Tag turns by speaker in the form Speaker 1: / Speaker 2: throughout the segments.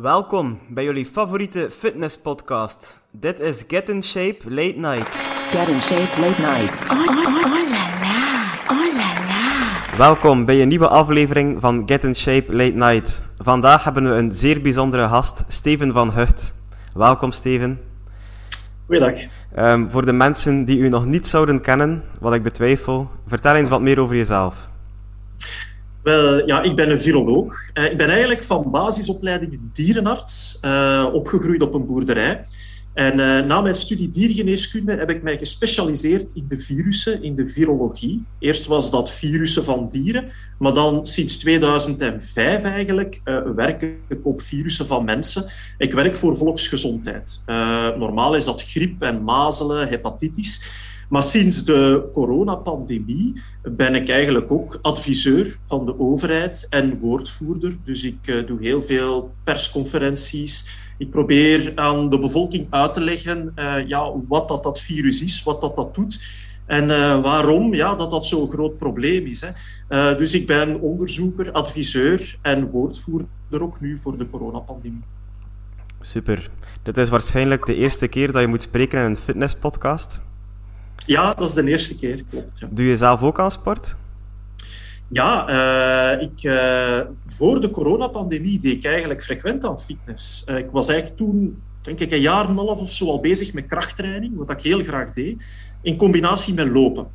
Speaker 1: Welkom bij jullie favoriete fitnesspodcast. Dit is Get in Shape Late Night.
Speaker 2: Get in shape late night.
Speaker 3: Oh, oh, oh, oh la la, oh la la.
Speaker 1: Welkom bij een nieuwe aflevering van Get in Shape Late Night. Vandaag hebben we een zeer bijzondere gast, Steven van Hucht. Welkom Steven.
Speaker 4: Goeiedag.
Speaker 1: Ehm, voor de mensen die u nog niet zouden kennen, wat ik betwijfel, vertel eens wat meer over jezelf.
Speaker 4: Wel, ja, ik ben een viroloog. Eh, ik ben eigenlijk van basisopleiding dierenarts, eh, opgegroeid op een boerderij. En eh, na mijn studie diergeneeskunde heb ik mij gespecialiseerd in de virussen, in de virologie. Eerst was dat virussen van dieren, maar dan sinds 2005 eigenlijk werk ik op virussen van mensen. Ik werk voor volksgezondheid. Normaal is dat griep en mazelen, hepatitis. Maar sinds de coronapandemie ben ik eigenlijk ook adviseur van de overheid en woordvoerder. Dus ik uh, doe heel veel persconferenties. Ik probeer aan de bevolking uit te leggen uh, ja, wat dat, dat virus is, wat dat, dat doet. En uh, waarom ja, dat dat zo'n groot probleem is. Hè. Dus ik ben onderzoeker, adviseur en woordvoerder ook nu voor de coronapandemie.
Speaker 1: Super. Dit is waarschijnlijk de eerste keer dat je moet spreken in een fitnesspodcast.
Speaker 4: Ja, dat is de eerste keer, klopt. Ja.
Speaker 1: Doe je zelf ook aan sport?
Speaker 4: Ja, uh, ik, uh, voor de coronapandemie deed ik eigenlijk frequent aan fitness. Uh, ik was eigenlijk toen, denk ik, een jaar en een half of zo al bezig met krachttraining, wat ik heel graag deed, in combinatie met lopen.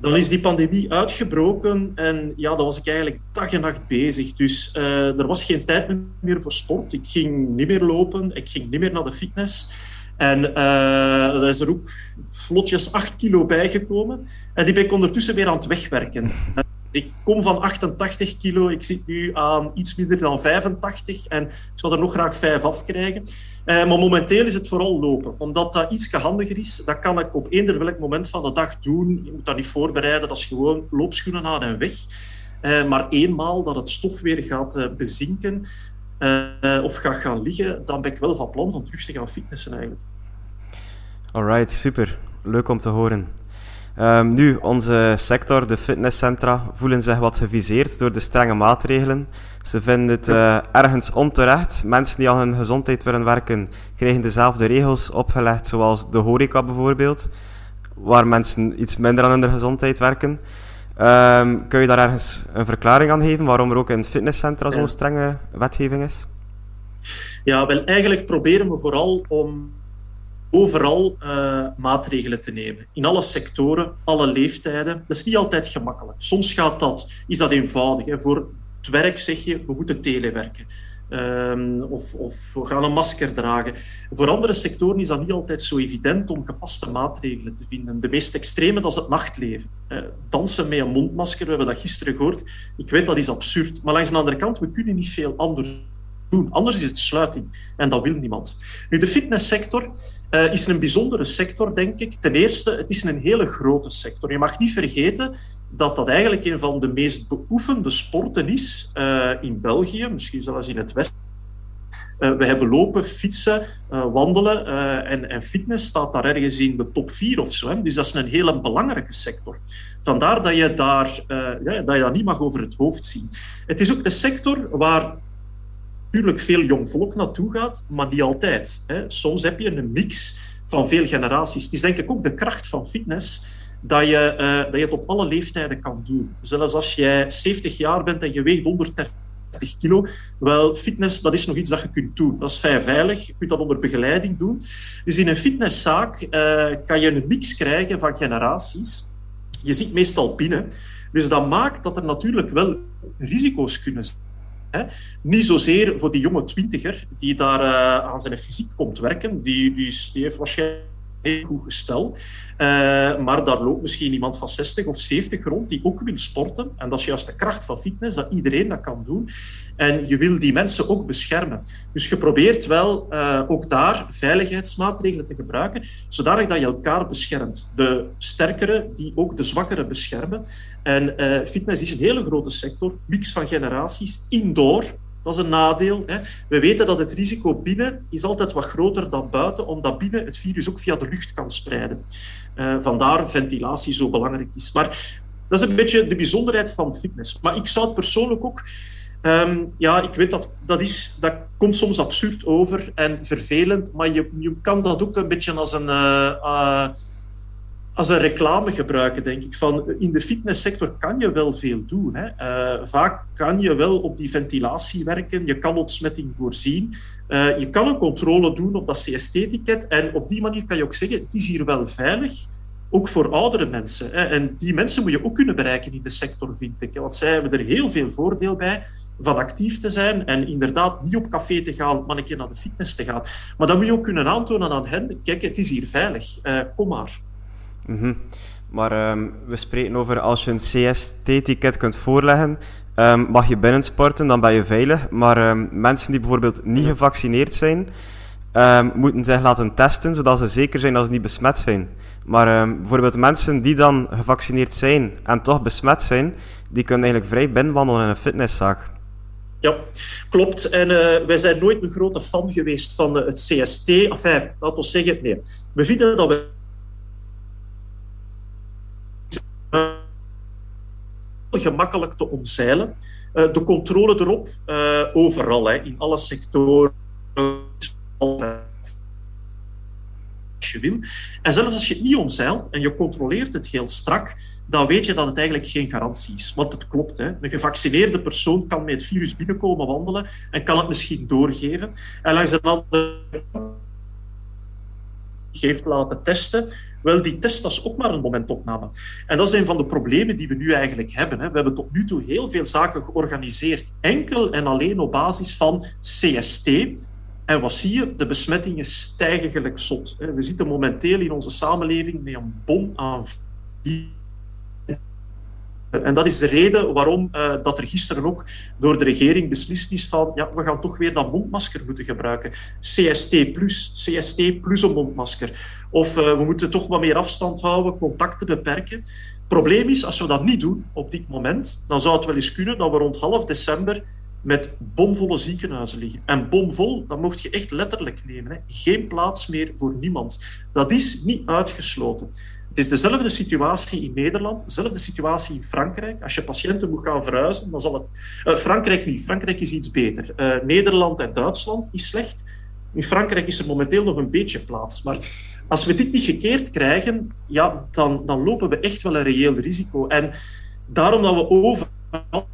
Speaker 4: dan is die pandemie uitgebroken en ja, dan was ik eigenlijk dag en nacht bezig. Dus er was geen tijd meer voor sport. Ik ging niet meer lopen, ik ging niet meer naar de fitness. En uh, er is er ook vlotjes 8 kilo bijgekomen. En die ben ik ondertussen weer aan het wegwerken. Ik kom van 88 kilo, ik zit nu aan iets minder dan 85 en ik zou er nog graag 5 afkrijgen. Uh, maar momenteel is het vooral lopen, omdat dat iets handiger is. Dat kan ik op eender welk moment van de dag doen. Je moet dat niet voorbereiden, dat is gewoon loopschoenen aan en weg. Uh, maar eenmaal dat het stof weer gaat uh, bezinken, uh, of ga gaan liggen, dan ben ik wel van plan om terug te gaan fitnessen eigenlijk.
Speaker 1: Alright, super. Leuk om te horen. Um, nu, onze sector, de fitnesscentra, voelen zich wat geviseerd door de strenge maatregelen. Ze vinden het uh, ergens onterecht. Mensen die aan hun gezondheid willen werken, krijgen dezelfde regels opgelegd, zoals de horeca bijvoorbeeld, waar mensen iets minder aan hun gezondheid werken. Um, kun je daar ergens een verklaring aan geven waarom er ook in fitnesscentra zo'n strenge wetgeving is?
Speaker 4: Ja, wel eigenlijk proberen we vooral om overal uh, maatregelen te nemen. In alle sectoren, alle leeftijden. Dat is niet altijd gemakkelijk. Soms gaat dat, is dat eenvoudig. Hè. Voor het werk zeg je, we moeten telewerken. Um, of, of, we gaan een masker dragen. Voor andere sectoren is dat niet altijd zo evident om gepaste maatregelen te vinden. De meest extreme, dat is het nachtleven. Uh, dansen met een mondmasker, we hebben dat gisteren gehoord. Ik weet, dat is absurd. Maar langs de andere kant, we kunnen niet veel anders doen. Anders is het sluiting. En dat wil niemand. Nu, de fitnesssector uh, is een bijzondere sector, denk ik. Ten eerste, het is een hele grote sector. Je mag niet vergeten dat dat eigenlijk een van de meest beoefende sporten is uh, in België, misschien zelfs in het Westen. Uh, we hebben lopen, fietsen, wandelen en, en, fitness staat daar ergens in de top 4 of zo. Hè. Dus dat is een hele belangrijke sector. Vandaar dat je, daar, ja, dat, je dat niet mag over het hoofd zien. Het is ook een sector waar natuurlijk veel jong volk naartoe gaat, maar niet altijd. Hè. Soms heb je een mix van veel generaties. Het is denk ik ook de kracht van fitness dat je, uh, dat je het op alle leeftijden kan doen. Zelfs als jij 70 jaar bent en je weegt 130 kilo, wel, fitness dat is nog iets dat je kunt doen. Dat is vrij veilig, je kunt dat onder begeleiding doen. Dus in een fitnesszaak uh, kan je een mix krijgen van generaties. Je zit meestal binnen. Dus dat maakt dat er natuurlijk wel risico's kunnen zijn. Niet zozeer voor die jonge twintiger die daar uh, aan zijn fysiek komt werken. Die, die, die heeft waarschijnlijk heel goed gestel. Uh, maar daar loopt misschien iemand van 60 of 70 rond die ook wil sporten. En dat is juist de kracht van fitness, dat iedereen dat kan doen. En je wil die mensen ook beschermen. Dus je probeert wel uh, ook daar veiligheidsmaatregelen te gebruiken, zodanig dat je elkaar beschermt. De sterkere die ook de zwakkere beschermen. En uh, fitness is een hele grote sector, mix van generaties, indoor, dat is een nadeel. Hè. We weten dat het risico binnen is altijd wat groter dan buiten, omdat binnen het virus ook via de lucht kan spreiden. Uh, vandaar ventilatie zo belangrijk is. Maar dat is een beetje de bijzonderheid van fitness. Maar ik zou het persoonlijk ook Ehm, ja, ik weet dat dat, is, dat komt soms absurd over en vervelend, maar je, je kan dat ook een beetje als een, uh, uh, als een reclame gebruiken, denk ik. Van, in de fitnesssector kan je wel veel doen. Hè. Uh, vaak kan je wel op die ventilatie werken, je kan ontsmetting voorzien, je kan een controle doen op dat CST-ticket en op die manier kan je ook zeggen, het is hier wel veilig ook voor oudere mensen. En die mensen moet je ook kunnen bereiken in de sector, vind ik. Want zij hebben er heel veel voordeel bij van actief te zijn en inderdaad niet op café te gaan, maar een keer naar de fitness te gaan. Maar dan moet je ook kunnen aantonen aan hen, kijk, het is hier veilig, uh, kom maar.
Speaker 1: Mm -hmm. Maar um, we spreken over als je een CST-ticket kunt voorleggen, um, mag je binnen sporten, dan ben je veilig. Maar um, mensen die bijvoorbeeld niet gevaccineerd zijn, moeten zich laten testen, zodat ze zeker zijn dat ze niet besmet zijn. Maar bijvoorbeeld mensen die dan gevaccineerd zijn en toch besmet zijn, die kunnen eigenlijk vrij binnenwandelen in een fitnesszaak.
Speaker 4: Ja, klopt. En uh, wij zijn nooit een grote fan geweest van uh, het CST. Enfin, laten we zeggen, nee. We vinden dat we gemakkelijk te omzeilen. Uh, de controle erop, overal, hè, in alle sectoren als je wil. En zelfs als je het niet omzeilt en je controleert het heel strak, dan weet je dat het eigenlijk geen garantie is. Want het klopt. Hè. Een gevaccineerde persoon kan met het virus binnenkomen wandelen en kan het misschien doorgeven. En langs de andere heeft laten testen, wel, die test is ook maar een momentopname. En dat is een van de problemen die we nu eigenlijk hebben. Hè. We hebben tot nu toe heel veel zaken georganiseerd, enkel en alleen op basis van CST, en wat zie je? De besmettingen stijgen gelijk zot. We zitten momenteel in onze samenleving met een bom aan en dat is de reden waarom uh, dat er gisteren ook door de regering beslist is van ja, we gaan toch weer dat mondmasker moeten gebruiken. CST plus, CST plus een mondmasker. Of uh, we moeten toch wat meer afstand houden, contacten beperken. Het probleem is, als we dat niet doen op dit moment, dan zou het wel eens kunnen dat we rond half december met bomvolle ziekenhuizen liggen. En bomvol, dat mocht je echt letterlijk nemen. Hè. Geen plaats meer voor niemand. Dat is niet uitgesloten. Het is dezelfde situatie in Nederland, dezelfde situatie in Frankrijk. Als je patiënten moet gaan verhuizen, dan zal het... Uh, Frankrijk niet. Frankrijk is iets beter. Uh, Nederland en Duitsland is slecht. In Frankrijk is er momenteel nog een beetje plaats. Maar als we dit niet gekeerd krijgen, ja, dan, dan lopen we echt wel een reëel risico. En daarom dat we overal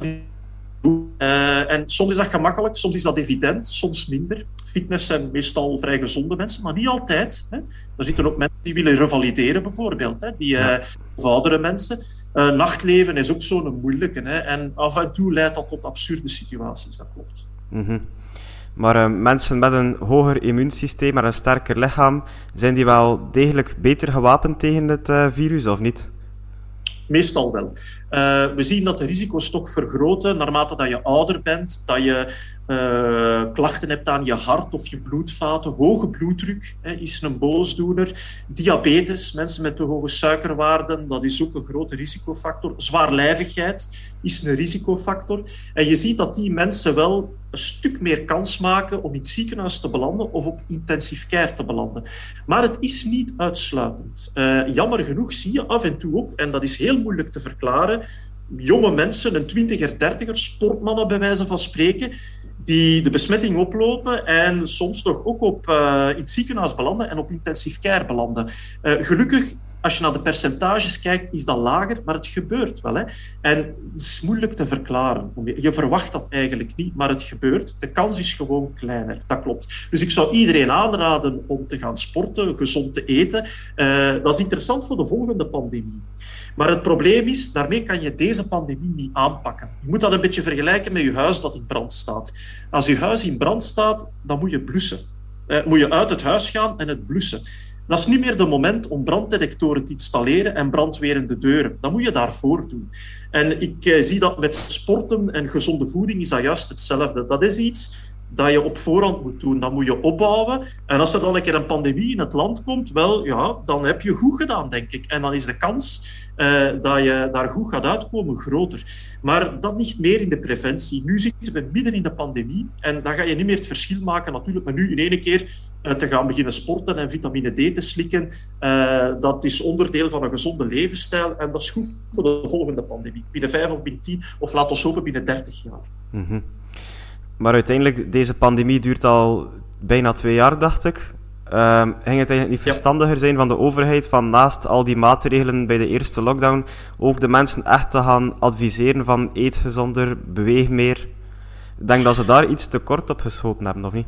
Speaker 4: uh, en soms is dat gemakkelijk, soms is dat evident, soms minder. Fitness zijn meestal vrij gezonde mensen, maar niet altijd. Hè. Er zitten ook mensen die willen revalideren, bijvoorbeeld. Hè. Die uh, oudere mensen. Uh, nachtleven is ook zo'n moeilijke. Hè. En af en toe leidt dat tot absurde situaties, dat klopt.
Speaker 1: Mm -hmm. Maar mensen met een hoger immuunsysteem, maar een sterker lichaam, zijn die wel degelijk beter gewapend tegen het virus, of niet?
Speaker 4: Meestal wel. Uh, we zien dat de risico's toch vergroten naarmate dat je ouder bent, dat je uh, klachten hebt aan je hart of je bloedvaten. Hoge bloeddruk hè, is een boosdoener. Diabetes, mensen met te hoge suikerwaarden, dat is ook een grote risicofactor. Zwaarlijvigheid is een risicofactor. En je ziet dat die mensen wel een stuk meer kans maken om in het ziekenhuis te belanden of op intensive care te belanden. Maar het is niet uitsluitend. Uh, jammer genoeg zie je af en toe ook, en dat is heel moeilijk te verklaren, jonge mensen, een twintiger, dertiger, sportmannen bij wijze van spreken, die de besmetting oplopen en soms toch ook op, uh, in het ziekenhuis belanden en op intensive care belanden. Uh, gelukkig als je naar de percentages kijkt, is dat lager, maar het gebeurt wel. Hè? En het is moeilijk te verklaren. Je verwacht dat eigenlijk niet, maar het gebeurt. De kans is gewoon kleiner, dat klopt. Dus ik zou iedereen aanraden om te gaan sporten, gezond te eten. Uh, dat is interessant voor de volgende pandemie. Maar het probleem is, daarmee kan je deze pandemie niet aanpakken. Je moet dat een beetje vergelijken met je huis dat in brand staat. Als je huis in brand staat, dan moet je blussen. Uh, moet je uit het huis gaan en het blussen. Dat is niet meer de moment om branddetectoren te installeren en brandwerende deuren. Dat moet je daarvoor doen. En ik eh, zie dat met sporten en gezonde voeding is dat juist hetzelfde. Dat is iets dat je op voorhand moet doen. Dat moet je opbouwen. En als er dan een keer een pandemie in het land komt, wel, ja, dan heb je goed gedaan, denk ik. En dan is de kans uh, dat je daar goed gaat uitkomen groter. Maar dat niet meer in de preventie. Nu zitten we midden in de pandemie en dan ga je niet meer het verschil maken natuurlijk maar nu in één keer uh, te gaan beginnen sporten en vitamine D te slikken. Uh, dat is onderdeel van een gezonde levensstijl en dat is goed voor de volgende pandemie. Binnen vijf of binnen tien, of laat ons hopen binnen dertig jaar.
Speaker 1: -hmm. Maar uiteindelijk, deze pandemie duurt al bijna twee jaar, dacht ik. Um, ging het eigenlijk niet verstandiger zijn van de overheid, van naast al die maatregelen bij de eerste lockdown, ook de mensen echt te gaan adviseren van eet gezonder, beweeg meer? Ik denk dat ze daar iets te kort op geschoten hebben, of niet?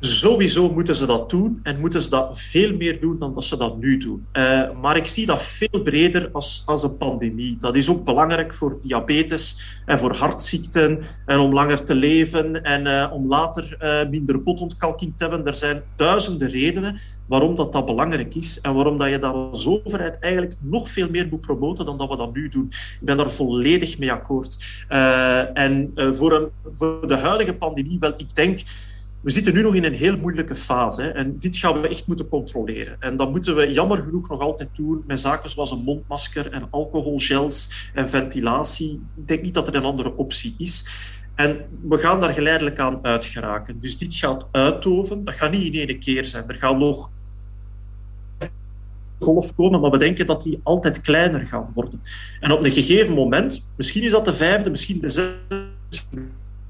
Speaker 4: Sowieso moeten ze dat doen en moeten ze dat veel meer doen dan dat ze dat nu doen. Uh, maar ik zie dat veel breder als, als een pandemie. Dat is ook belangrijk voor diabetes en voor hartziekten en om langer te leven en uh, om later uh, minder botontkalking te hebben. Er zijn duizenden redenen waarom dat, dat belangrijk is en waarom dat je dat als overheid eigenlijk nog veel meer moet promoten dan dat we dat nu doen. Ik ben daar volledig mee akkoord. en voor, een, voor de huidige pandemie, wel, ik denk we zitten nu nog in een heel moeilijke fase. Hè, en dit gaan we echt moeten controleren. En dat moeten we jammer genoeg nog altijd doen met zaken zoals een mondmasker en alcoholgels en ventilatie. Ik denk niet dat er een andere optie is. En we gaan daar geleidelijk aan uitgeraken. Dus dit gaat uitoven. Dat gaat niet in één keer zijn. Er gaan nog golf komen, maar we denken dat die altijd kleiner gaan worden. En op een gegeven moment, misschien is dat de vijfde, misschien de zesde,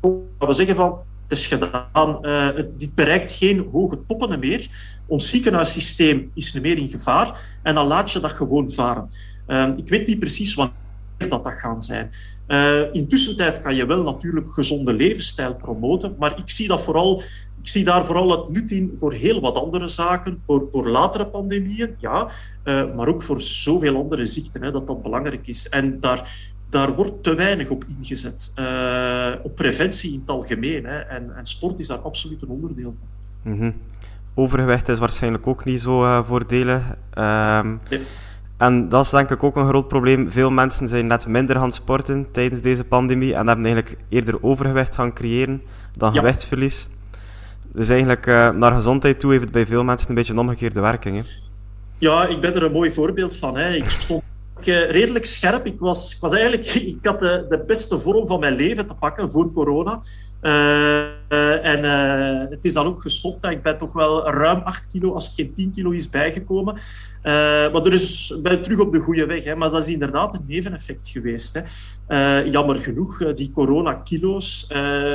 Speaker 4: gaan we zeggen van het is gedaan. Uh, dit bereikt geen hoge toppen meer. Ons ziekenhuissysteem is niet meer in gevaar en dan laat je dat gewoon varen. Uh, ik weet niet precies wanneer dat, dat gaan zijn. Uh, intussen tijd kan je wel natuurlijk gezonde levensstijl promoten, maar ik zie, dat vooral, ik zie daar vooral het nut in voor heel wat andere zaken, voor, voor latere pandemieën, ja, uh, maar ook voor zoveel andere ziekten, hè, dat dat belangrijk is. En daar, daar wordt te weinig op ingezet. Uh, op preventie in het algemeen. Hè. En, en, sport is daar absoluut een onderdeel van.
Speaker 1: Mm -hmm. Overgewicht is waarschijnlijk ook niet zo uh, voordelig. Um, nee. En dat is denk ik ook een groot probleem. Veel mensen zijn net minder gaan sporten tijdens deze pandemie en hebben eigenlijk eerder overgewicht gaan creëren dan ja. gewichtsverlies. Dus eigenlijk uh, naar gezondheid toe heeft het bij veel mensen een beetje een omgekeerde werking. Hè?
Speaker 4: Ja, ik ben er een mooi voorbeeld van. Hè. Ik stond redelijk scherp. Ik, was, was eigenlijk, ik had de, de beste vorm van mijn leven te pakken voor corona. Uh, en uh, het is dan ook gestopt. Ik ben toch wel ruim 8 kilo, als het geen 10 kilo is, bijgekomen. maar is, ben terug op de goede weg. Hè. Maar dat is inderdaad een neveneffect geweest. Hè. jammer genoeg, die corona-kilo's,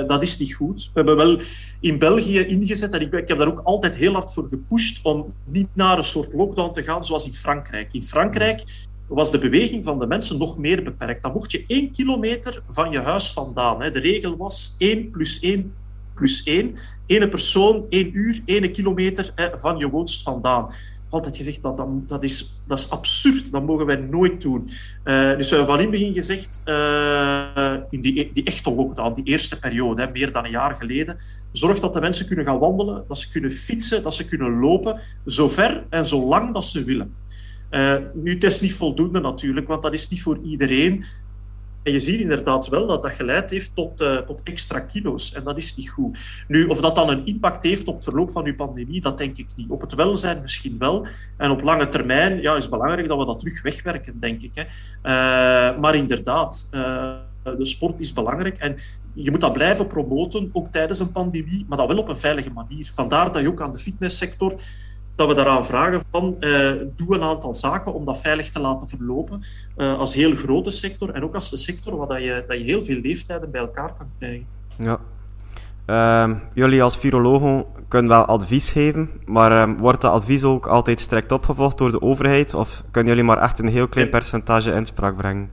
Speaker 4: dat is niet goed. We hebben wel in België ingezet, en ik, ik heb daar ook altijd heel hard voor gepusht, om niet naar een soort lockdown te gaan zoals in Frankrijk. In Frankrijk was de beweging van de mensen nog meer beperkt. Dan mocht je één kilometer van je huis vandaan. De regel was één plus één plus één. Ene persoon, één uur, één kilometer van je woonst vandaan altijd gezegd dat, dat, is, dat is absurd, dat mogen wij nooit doen. Uh, dus we hebben van in het begin gezegd, uh, in die, die echte lockdown, die eerste periode, hè, meer dan een jaar geleden, zorg dat de mensen kunnen gaan wandelen, dat ze kunnen fietsen, dat ze kunnen lopen, zo ver en zo lang dat ze willen. Uh, nu, het is niet voldoende natuurlijk, want dat is niet voor iedereen. En je ziet inderdaad wel dat dat geleid heeft tot, uh, tot extra kilo's. En dat is niet goed. Nu, of dat dan een impact heeft op het verloop van uw pandemie, dat denk ik niet. Op het welzijn misschien wel. En op lange termijn ja, is belangrijk dat we dat terug wegwerken, denk ik. Hè. Uh, maar inderdaad, de sport is belangrijk. En je moet dat blijven promoten, ook tijdens een pandemie, maar dat wel op een veilige manier. Vandaar dat je ook aan de fitnesssector dat we daaraan vragen van uh, doe een aantal zaken om dat veilig te laten verlopen uh, als heel grote sector en ook als een sector waar dat je, dat je heel veel leeftijden bij elkaar kan krijgen.
Speaker 1: Ja. Uh, jullie als virologen kunnen wel advies geven, maar ehm, wordt dat advies ook altijd strikt opgevolgd door de overheid of kunnen jullie maar echt een heel klein percentage inspraak brengen?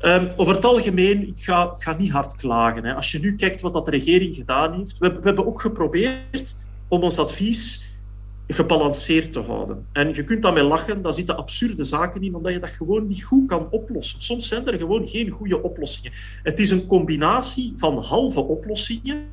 Speaker 4: Um, over het algemeen, ik ga, ik ga niet hard klagen. Hè. Als je nu kijkt wat dat de regering gedaan heeft, we, we hebben ook geprobeerd om ons advies gebalanceerd te houden. En je kunt daarmee lachen, daar zitten absurde zaken in, omdat je dat gewoon niet goed kan oplossen. Soms zijn er gewoon geen goede oplossingen. Het is een combinatie van halve oplossingen,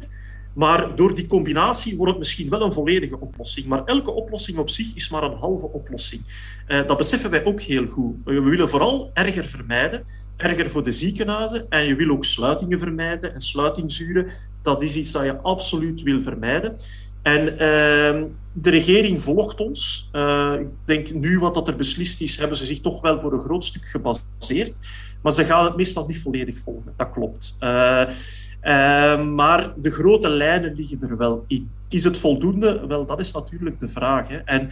Speaker 4: maar door die combinatie wordt het misschien wel een volledige oplossing. Maar elke oplossing op zich is maar een halve oplossing. Uh, dat beseffen wij ook heel goed. We willen vooral erger vermijden, erger voor de ziekenhuizen, en je wil ook sluitingen vermijden en sluitingzuren. Dat is iets dat je absoluut wil vermijden. En uh, de regering volgt ons. Uh, ik denk nu wat dat er beslist is, hebben ze zich toch wel voor een groot stuk gebaseerd. Maar ze gaan het meestal niet volledig volgen. Dat klopt. Uh, maar de grote lijnen liggen er wel in. Is het voldoende? Wel, dat is natuurlijk de vraag. Hè. En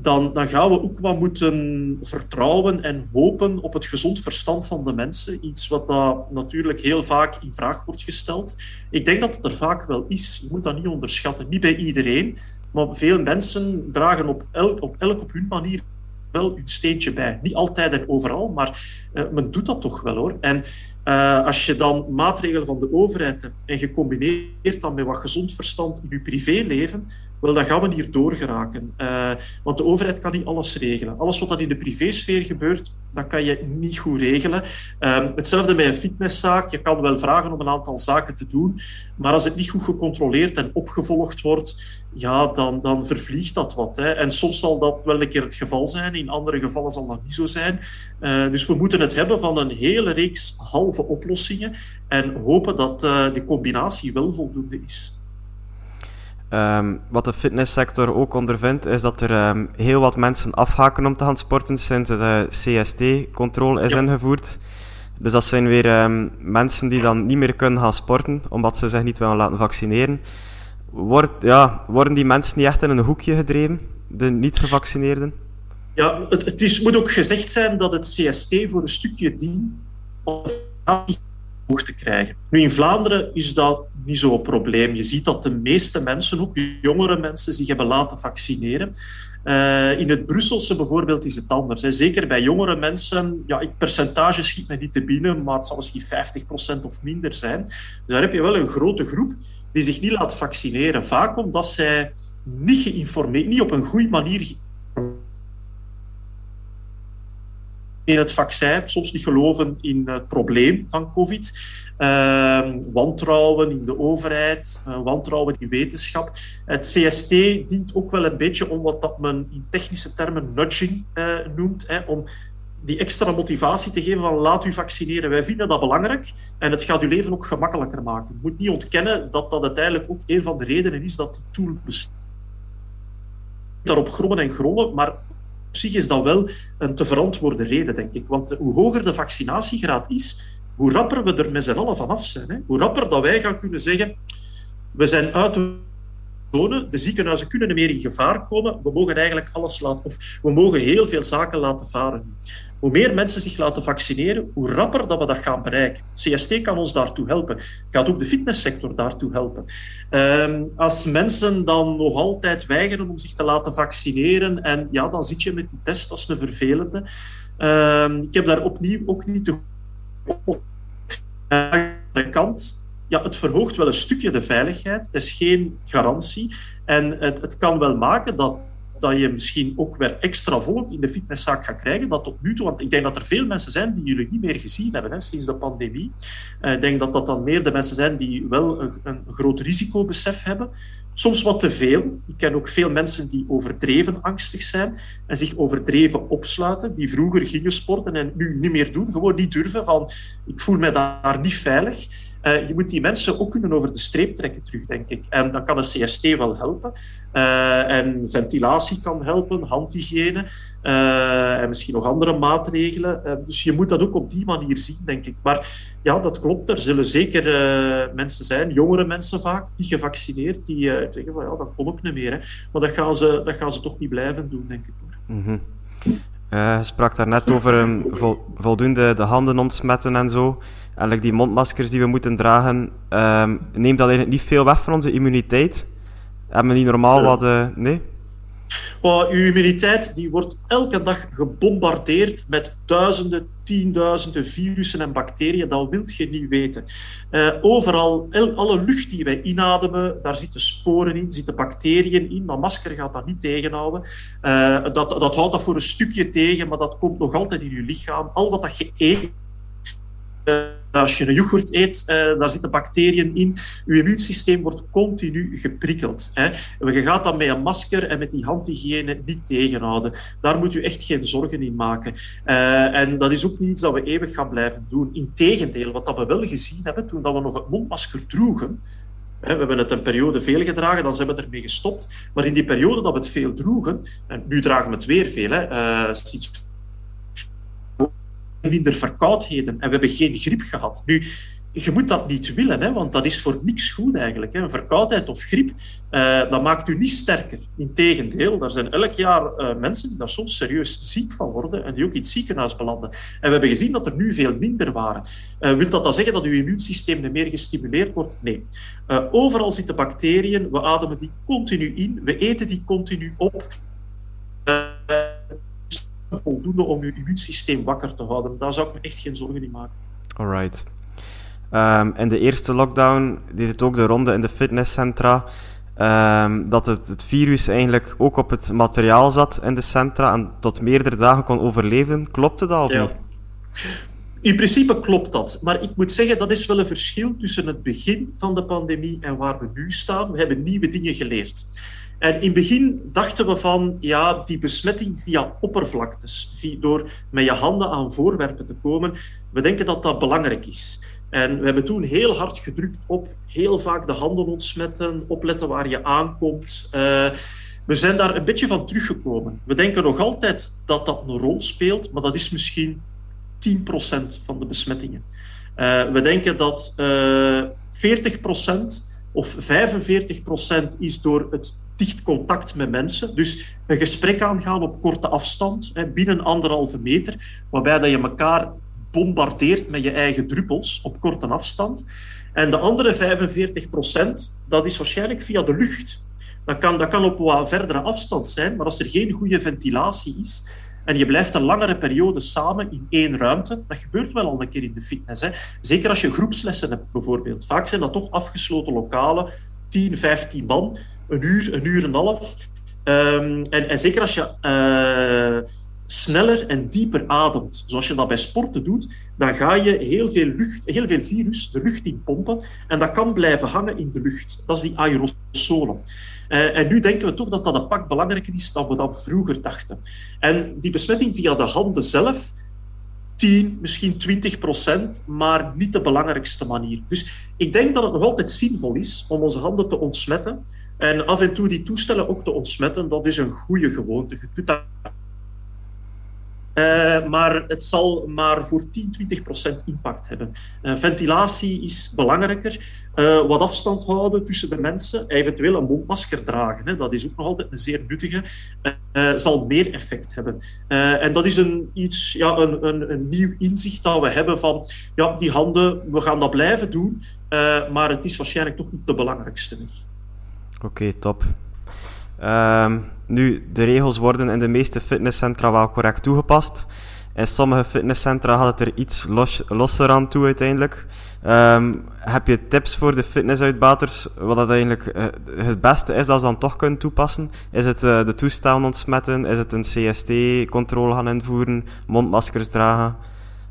Speaker 4: dan, dan gaan we ook wat moeten vertrouwen en hopen op het gezond verstand van de mensen. Iets wat dat natuurlijk heel vaak in vraag wordt gesteld. Ik denk dat het er vaak wel is. Je moet dat niet onderschatten. Niet bij iedereen, maar veel mensen dragen op elk op, op hun manier wel een steentje bij. Niet altijd en overal, maar uh, men doet dat toch wel hoor. En uh, als je dan maatregelen van de overheid hebt en je combineert dat met wat gezond verstand in je privéleven, wel, dan gaan we hier doorgeraken. Uh, want de overheid kan niet alles regelen. Alles wat dat in de privésfeer gebeurt, dat kan je niet goed regelen. Uh, hetzelfde met een fitnesszaak. Je kan wel vragen om een aantal zaken te doen, maar als het niet goed gecontroleerd en opgevolgd wordt, ja, dan, dan vervliegt dat wat. Hè. En soms zal dat wel een keer het geval zijn, in andere gevallen zal dat niet zo zijn. Uh, dus we moeten het hebben van een hele reeks halve oplossingen en hopen dat uh, die combinatie wel voldoende is.
Speaker 1: Um, wat de fitnesssector ook ondervindt, is dat er um, heel wat mensen afhaken om te gaan sporten sinds de CST-controle is ja. ingevoerd. Dus dat zijn weer um, mensen die dan niet meer kunnen gaan sporten, omdat ze zich niet willen laten vaccineren. Word, ja, worden die mensen niet echt in een hoekje gedreven, de niet-gevaccineerden?
Speaker 4: Ja, het, het is, moet ook gezegd zijn dat het CST voor een stukje dient om te krijgen. Nu, in Vlaanderen is dat niet zo'n probleem. Je ziet dat de meeste mensen, ook jongere mensen, zich hebben laten vaccineren. Uh, in het Brusselse bijvoorbeeld is het anders. Zeker bij jongere mensen, ja, het percentage schiet mij niet te binnen, maar het zal misschien 50% of minder zijn. Dus daar heb je wel een grote groep die zich niet laat vaccineren. Vaak omdat zij niet geïnformeerd, niet op een goede manier in het vaccin, soms niet geloven in het probleem van COVID. Uh, wantrouwen in de overheid, uh, wantrouwen in wetenschap. Het CST dient ook wel een beetje om wat dat men in technische termen nudging uh, noemt, hè, om die extra motivatie te geven van laat u vaccineren. Wij vinden dat belangrijk en het gaat uw leven ook gemakkelijker maken. Je moet niet ontkennen dat dat uiteindelijk ook een van de redenen is dat die tool bestaat. Daarop grommen en grollen, maar zich is dat wel een te verantwoorde reden, denk ik. Want hoe hoger de vaccinatiegraad is, hoe rapper we er met z'n allen vanaf zijn. Hè? Hoe rapper dat wij gaan kunnen zeggen, we zijn uit de ziekenhuizen kunnen meer in gevaar komen, we mogen eigenlijk alles laten, of we mogen heel veel zaken laten varen. Hoe meer mensen zich laten vaccineren, hoe rapper dat we dat gaan bereiken. CST kan ons daartoe helpen. Gaat ook de fitnesssector daartoe helpen. Um, als mensen dan nog altijd weigeren om zich te laten vaccineren, en ja, dan zit je met die test als een vervelende. Um, ik heb daar opnieuw ook niet de kant ja, het verhoogt wel een stukje de veiligheid. Het is geen garantie. En het, het kan wel maken dat dat je misschien ook weer extra volk in de fitnesszaak gaat krijgen dan tot nu toe. Want ik denk dat er veel mensen zijn die jullie niet meer gezien hebben hè, sinds de pandemie. Uh, ik denk dat dat dan meer de mensen zijn die wel een, een groot risicobesef hebben. Soms wat te veel. Ik ken ook veel mensen die overdreven angstig zijn en zich overdreven opsluiten, die vroeger gingen sporten en nu niet meer doen. Gewoon niet durven van, ik voel me daar niet veilig. Uh, je moet die mensen ook kunnen over de streep trekken terug, denk ik. En dan kan een CST wel helpen. Uh, en ventilatie kan helpen, handhygiëne uh, en misschien nog andere maatregelen. dus je moet dat ook op die manier zien, denk ik. Maar ja, dat klopt. Er zullen zeker mensen zijn, jongere mensen vaak, niet gevaccineerd, die zeggen van ja, dat kom ik niet meer. Hè. Maar dat gaan, ze, dat gaan ze toch niet blijven doen, denk ik. Hoor.
Speaker 1: Mm -hmm. je sprak daarnet over um, vol, voldoende de handen ontsmetten en zo. Eigenlijk die mondmaskers die we moeten dragen, um, neemt dat eigenlijk niet veel weg van onze immuniteit? Hebben we niet normaal wat... Uh, nee?
Speaker 4: Oh, uw immuniteit die wordt elke dag gebombardeerd met duizenden, tienduizenden virussen en bacteriën. Dat wilt je niet weten. Uh, overal, alle lucht die wij inademen, daar zitten sporen in, zitten bacteriën in. Dat masker gaat dat niet tegenhouden. Uh, dat, dat houdt dat voor een stukje tegen, maar dat komt nog altijd in je lichaam. Al wat dat je eet als je een yoghurt eet, uh, daar zitten bacteriën in. Je immuunsysteem wordt continu geprikkeld. Je gaat dat met een masker en met die handhygiëne niet tegenhouden. Daar moet u echt geen zorgen in maken. Uh, en dat is ook niet iets dat we eeuwig gaan blijven doen. Integendeel, wat dat we wel gezien hebben toen dat we nog het mondmasker droegen, we hebben het een periode veel gedragen, dan zijn we ermee gestopt. Maar in die periode dat we het veel droegen, en nu dragen we het weer veel, hè, uh, minder verkoudheden en we hebben geen griep gehad. Nu, je moet dat niet willen, hè, want dat is voor niks goed eigenlijk. Hè. Verkoudheid of griep, uh, dat maakt u niet sterker. Integendeel, er zijn elk jaar uh, mensen die daar soms serieus ziek van worden en die ook in het ziekenhuis belanden. En we hebben gezien dat er nu veel minder waren. Uh, wil dat dan zeggen dat uw immuunsysteem meer gestimuleerd wordt? Nee. overal zitten bacteriën, we ademen die continu in, we eten die continu op voldoende om je immuunsysteem wakker te houden. Daar zou ik me echt geen zorgen in maken.
Speaker 1: Alright. Um, in de eerste lockdown deed het ook de ronde in de fitnesscentra. Um, dat het, het, virus eigenlijk ook op het materiaal zat in de centra en tot meerdere dagen kon overleven. Klopte dat of ja. niet?
Speaker 4: In principe klopt dat. Maar ik moet zeggen, dat is wel een verschil tussen het begin van de pandemie en waar we nu staan. We hebben nieuwe dingen geleerd. En in het begin dachten we van, ja, die besmetting via oppervlaktes, door met je handen aan voorwerpen te komen, we denken dat dat belangrijk is. En we hebben toen heel hard gedrukt op heel vaak de handen ontsmetten, opletten waar je aankomt. Uh, we zijn daar een beetje van teruggekomen. We denken nog altijd dat dat een rol speelt, maar dat is misschien 10% van de besmettingen. Uh, we denken dat uh, 40% of 45% is door het dicht contact met mensen. Dus een gesprek aangaan op korte afstand, binnen anderhalve meter, waarbij dat je elkaar bombardeert met je eigen druppels op korte afstand. En de andere 45 procent, dat is waarschijnlijk via de lucht. Dat kan, dat kan op wat verdere afstand zijn, maar als er geen goede ventilatie is en je blijft een langere periode samen in één ruimte, dat gebeurt wel al een keer in de fitness. Hè. Zeker als je groepslessen hebt, bijvoorbeeld. Vaak zijn dat toch afgesloten lokalen, 10, 15 man, een uur, een uur en een half. Um, en, en, zeker als je uh, sneller en dieper ademt, zoals je dat bij sporten doet, dan ga je heel veel, lucht, heel veel virus de lucht in pompen en dat kan blijven hangen in de lucht. Dat is die aerosolen. Uh, en nu denken we toch dat dat een pak belangrijker is dan we dat vroeger dachten. En die besmetting via de handen zelf, 10, misschien 20 procent, maar niet de belangrijkste manier. Dus ik denk dat het nog altijd zinvol is om onze handen te ontsmetten en af en toe die toestellen ook te ontsmetten. Dat is een goede gewoonte. Uh, maar het zal maar voor 10, 20 procent impact hebben. Uh, ventilatie is belangrijker. Uh, wat afstand houden tussen de mensen, eventueel een mondmasker dragen, hè, dat is ook nog altijd een zeer nuttige, zal meer effect hebben. en dat is een, iets, ja, een, een, een, nieuw inzicht dat we hebben van ja, die handen, we gaan dat blijven doen, maar het is waarschijnlijk toch niet de belangrijkste weg.
Speaker 1: Oké, top. Um, nu, de regels worden in de meeste fitnesscentra wel correct toegepast. In sommige fitnesscentra gaat het er iets los, losser aan toe uiteindelijk. Um, heb je tips voor de fitnessuitbaters wat dat eigenlijk uh, het beste is dat ze dan toch kunnen toepassen? Is het uh, de toestellen ontsmetten? Is het een CST-controle gaan invoeren? Mondmaskers dragen?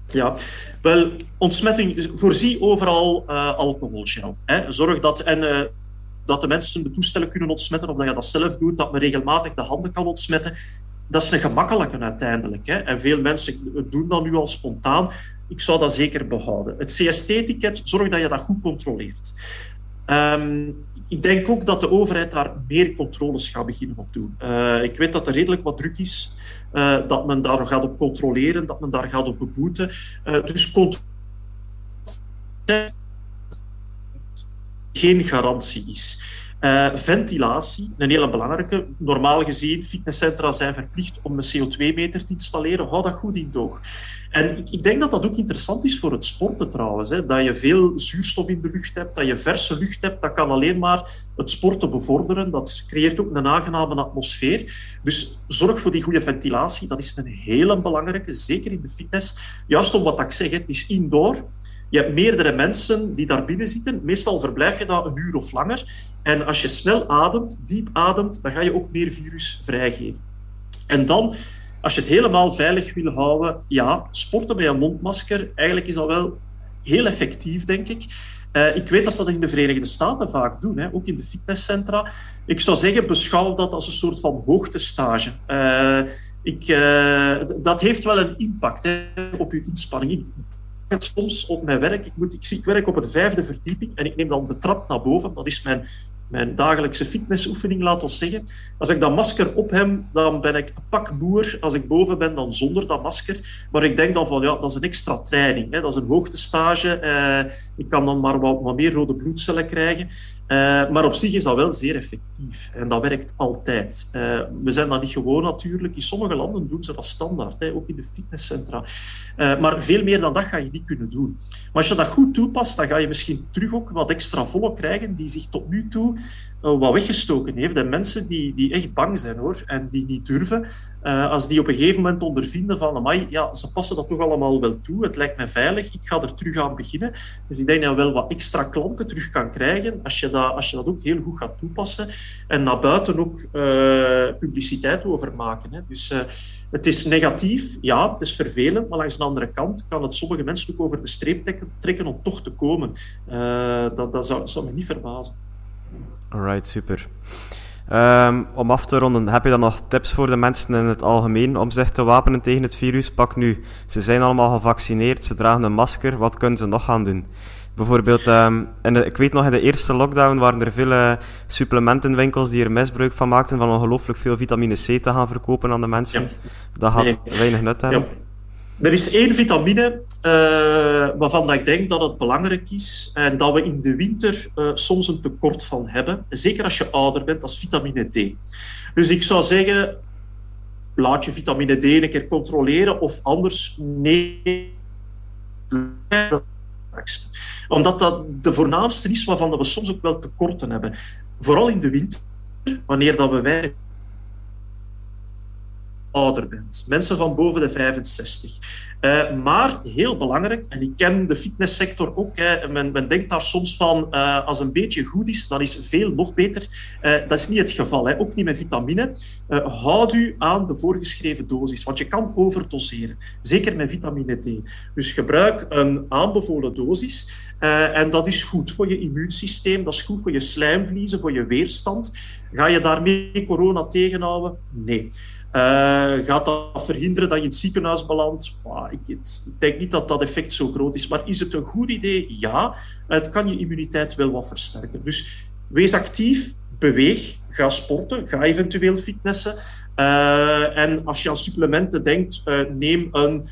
Speaker 4: Ja, wel, ontsmetting, voorzie overal uh, alcoholgel. Hè. Zorg dat, en dat de mensen de toestellen kunnen ontsmetten, of dat je dat zelf doet, dat men regelmatig de handen kan ontsmetten. Dat is een gemakkelijke uiteindelijk. Hè. En veel mensen doen dat nu al spontaan. Ik zou dat zeker behouden. Het CST-ticket, zorg dat je dat goed controleert. Um, ik denk ook dat de overheid daar meer controles gaat beginnen op doen. Uh, ik weet dat er redelijk wat druk is, uh, dat men daar gaat op controleren, dat men daar gaat op beboeten. Uh, dus controle geen garantie is. Uh, ventilatie, een hele belangrijke. Normaal gezien, fitnesscentra zijn verplicht om een CO2-meter te installeren. Hou dat goed in doog. En ik, ik, denk dat dat ook interessant is voor het sporten trouwens. Hè. Dat je veel zuurstof in de lucht hebt, dat je verse lucht hebt, dat kan alleen maar het sporten bevorderen. Dat creëert ook een aangename atmosfeer. Dus zorg voor die goede ventilatie. Dat is een hele belangrijke, zeker in de fitness. Juist om wat ik zeg, het is indoor. Je hebt meerdere mensen die daar binnen zitten. Meestal verblijf je daar een uur of langer. En als je snel ademt, diep ademt, dan ga je ook meer virus vrijgeven. En dan, als je het helemaal veilig wil houden, ja, sporten met een mondmasker, eigenlijk is dat wel heel effectief, denk ik. Uh, ik weet dat ze dat in de Verenigde Staten vaak doen, hè, ook in de fitnesscentra. Ik zou zeggen, beschouw dat als een soort van hoogtestage. Uh, ik, uh, dat heeft wel een impact hè, op je inspanning soms op mijn werk. Ik, moet, ik, ik werk op de vijfde verdieping en ik neem dan de trap naar boven. Dat is mijn mijn dagelijkse fitnessoefening, laat ons zeggen. Als ik dat masker op heb, dan ben ik pak moer als ik boven ben dan zonder dat masker. Maar ik denk dan van, ja, dat is een extra training. Hè. Dat is een hoogtestage. Eh, ik kan dan maar wat, wat meer rode bloedcellen krijgen. Eh, maar op zich is dat wel zeer effectief. En dat werkt altijd. Eh, we zijn dat niet gewoon natuurlijk. In sommige landen doen ze dat standaard, hè, ook in de fitnesscentra. Uh, maar veel meer dan dat ga je niet kunnen doen. Maar als je dat goed toepast, dan ga je misschien terug ook wat extra volle krijgen die zich tot nu toe wat weggestoken heeft. En mensen die, die echt bang zijn hoor, en die niet durven, als die op een gegeven moment ondervinden van, ja, ze passen dat toch allemaal wel toe, het lijkt mij veilig, ik ga er terug aan beginnen. Dus ik denk dat je wel wat extra klanten terug kan krijgen als je dat, als je dat ook heel goed gaat toepassen. En naar buiten ook uh, publiciteit over maken. Hè. Dus het is negatief, ja, het is vervelend, maar langs de andere kant kan het sommige mensen ook over de streep trekken om toch te komen. dat dat zou, zou me niet verbazen.
Speaker 1: Alright, super. Um, om af te ronden, heb je dan nog tips voor de mensen in het algemeen om zich te wapenen tegen het virus? Pak nu, ze zijn allemaal gevaccineerd, ze dragen een masker, wat kunnen ze nog gaan doen? Bijvoorbeeld, um, in de, ik weet nog in de eerste lockdown waren er veel supplementenwinkels die er misbruik van maakten van ongelooflijk veel vitamine C te gaan verkopen aan de mensen. Ja. Dat had nee. weinig nut hebben. Ja.
Speaker 4: Er is één vitamine uh, waarvan ik denk dat het belangrijk is en dat we in de winter uh, soms een tekort van hebben. Zeker als je ouder bent, dat is vitamine D. Dus ik zou zeggen, laat je vitamine D een keer controleren of anders nee. Omdat dat de voornaamste is waarvan we soms ook wel tekorten hebben. Vooral in de winter, wanneer dat we weinig ouder bent. Mensen van boven de 65. Uh, maar heel belangrijk, en ik ken de fitnesssector ook, hè, men, men, denkt daar soms van, uh, als een beetje goed is, dan is veel nog beter. Uh, dat is niet het geval, hè. ook niet met vitamine. houd u aan de voorgeschreven dosis, want je kan overdoseren. Zeker met vitamine D. Dus gebruik een aanbevolen dosis. en dat is goed voor je immuunsysteem, dat is goed voor je slijmvliezen, voor je weerstand. Ga je daarmee corona tegenhouden? Nee. Uh, gaat dat verhinderen dat je in het ziekenhuis belandt? Wow, ik, ik, denk niet dat dat effect zo groot is. Maar is het een goed idee? Ja. Het kan je immuniteit wel wat versterken. Dus wees actief, beweeg, ga sporten, ga eventueel fitnessen. Uh, en als je aan supplementen denkt, uh, neem een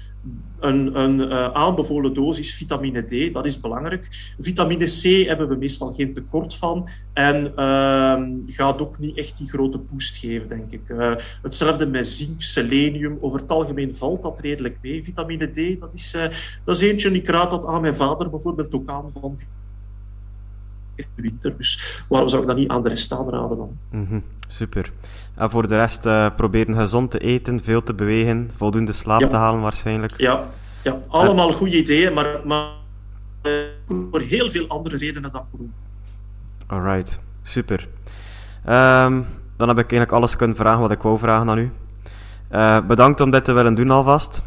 Speaker 4: een, uh, aanbevolen dosis vitamine D, dat is belangrijk. Vitamine C hebben we meestal geen tekort van en uh, gaat ook niet echt die grote boost geven, denk ik. Uh, hetzelfde met zink, selenium, over het algemeen valt dat redelijk mee. Vitamine D, dat is, uh, dat eentje, ik raad dat aan mijn vader bijvoorbeeld ook aan van de winter. Dus waarom zou ik dat niet aan de rest aanraden dan?
Speaker 1: Mm -hmm, super. En voor de rest uh, proberen gezond te eten, veel te bewegen, voldoende slaap ja. te halen waarschijnlijk.
Speaker 4: Ja, ja allemaal uh, goede ideeën, maar, maar uh, voor heel veel andere redenen dan corona.
Speaker 1: Alright, super. Um, dan heb ik eigenlijk alles kunnen vragen wat ik wou vragen aan u. Uh, bedankt om dit te willen doen alvast.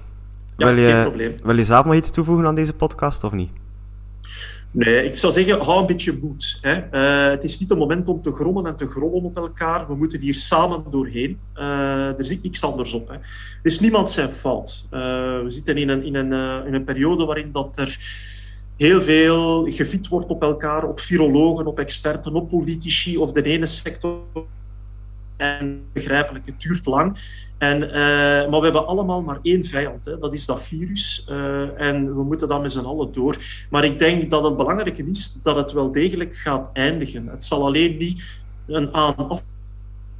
Speaker 4: Ja, wil je, geen probleem.
Speaker 1: Wil je zelf nog iets toevoegen aan deze podcast of niet?
Speaker 4: Nee, ik zou zeggen, hou een beetje moed. Hè. Uh, het is niet het moment om te grommen en te grollen op elkaar. We moeten hier samen doorheen. Uh, er zit niks anders op. Hè. Er is niemand zijn fout. Uh, we zitten in een, in, een, in een periode waarin dat er heel veel gefiet wordt op elkaar, op virologen, op experten, op politici of de ene sector. En begrijpelijk, het duurt lang. En, uh, maar we hebben allemaal maar één vijand, hè. dat is dat virus. Uh, en we moeten dat met z'n allen door. Maar ik denk dat het belangrijke is dat het wel degelijk gaat eindigen. Het zal alleen niet een aan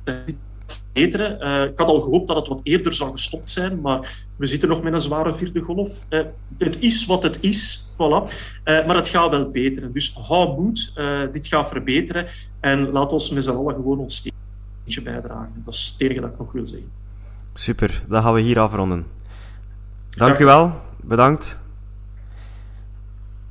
Speaker 4: verbeteren. Uh, ik had al gehoopt dat het wat eerder zou gestopt zijn, maar we zitten nog met een zware vierde golf. Het is wat het is, voilà. Maar het gaat wel beteren. Dus hou moed, dit gaat verbeteren. En laat ons met z'n allen gewoon ons steentje bijdragen. Dat is het enige dat ik nog wil zeggen.
Speaker 1: Super, dan gaan we hier afronden. Dank u wel, bedankt.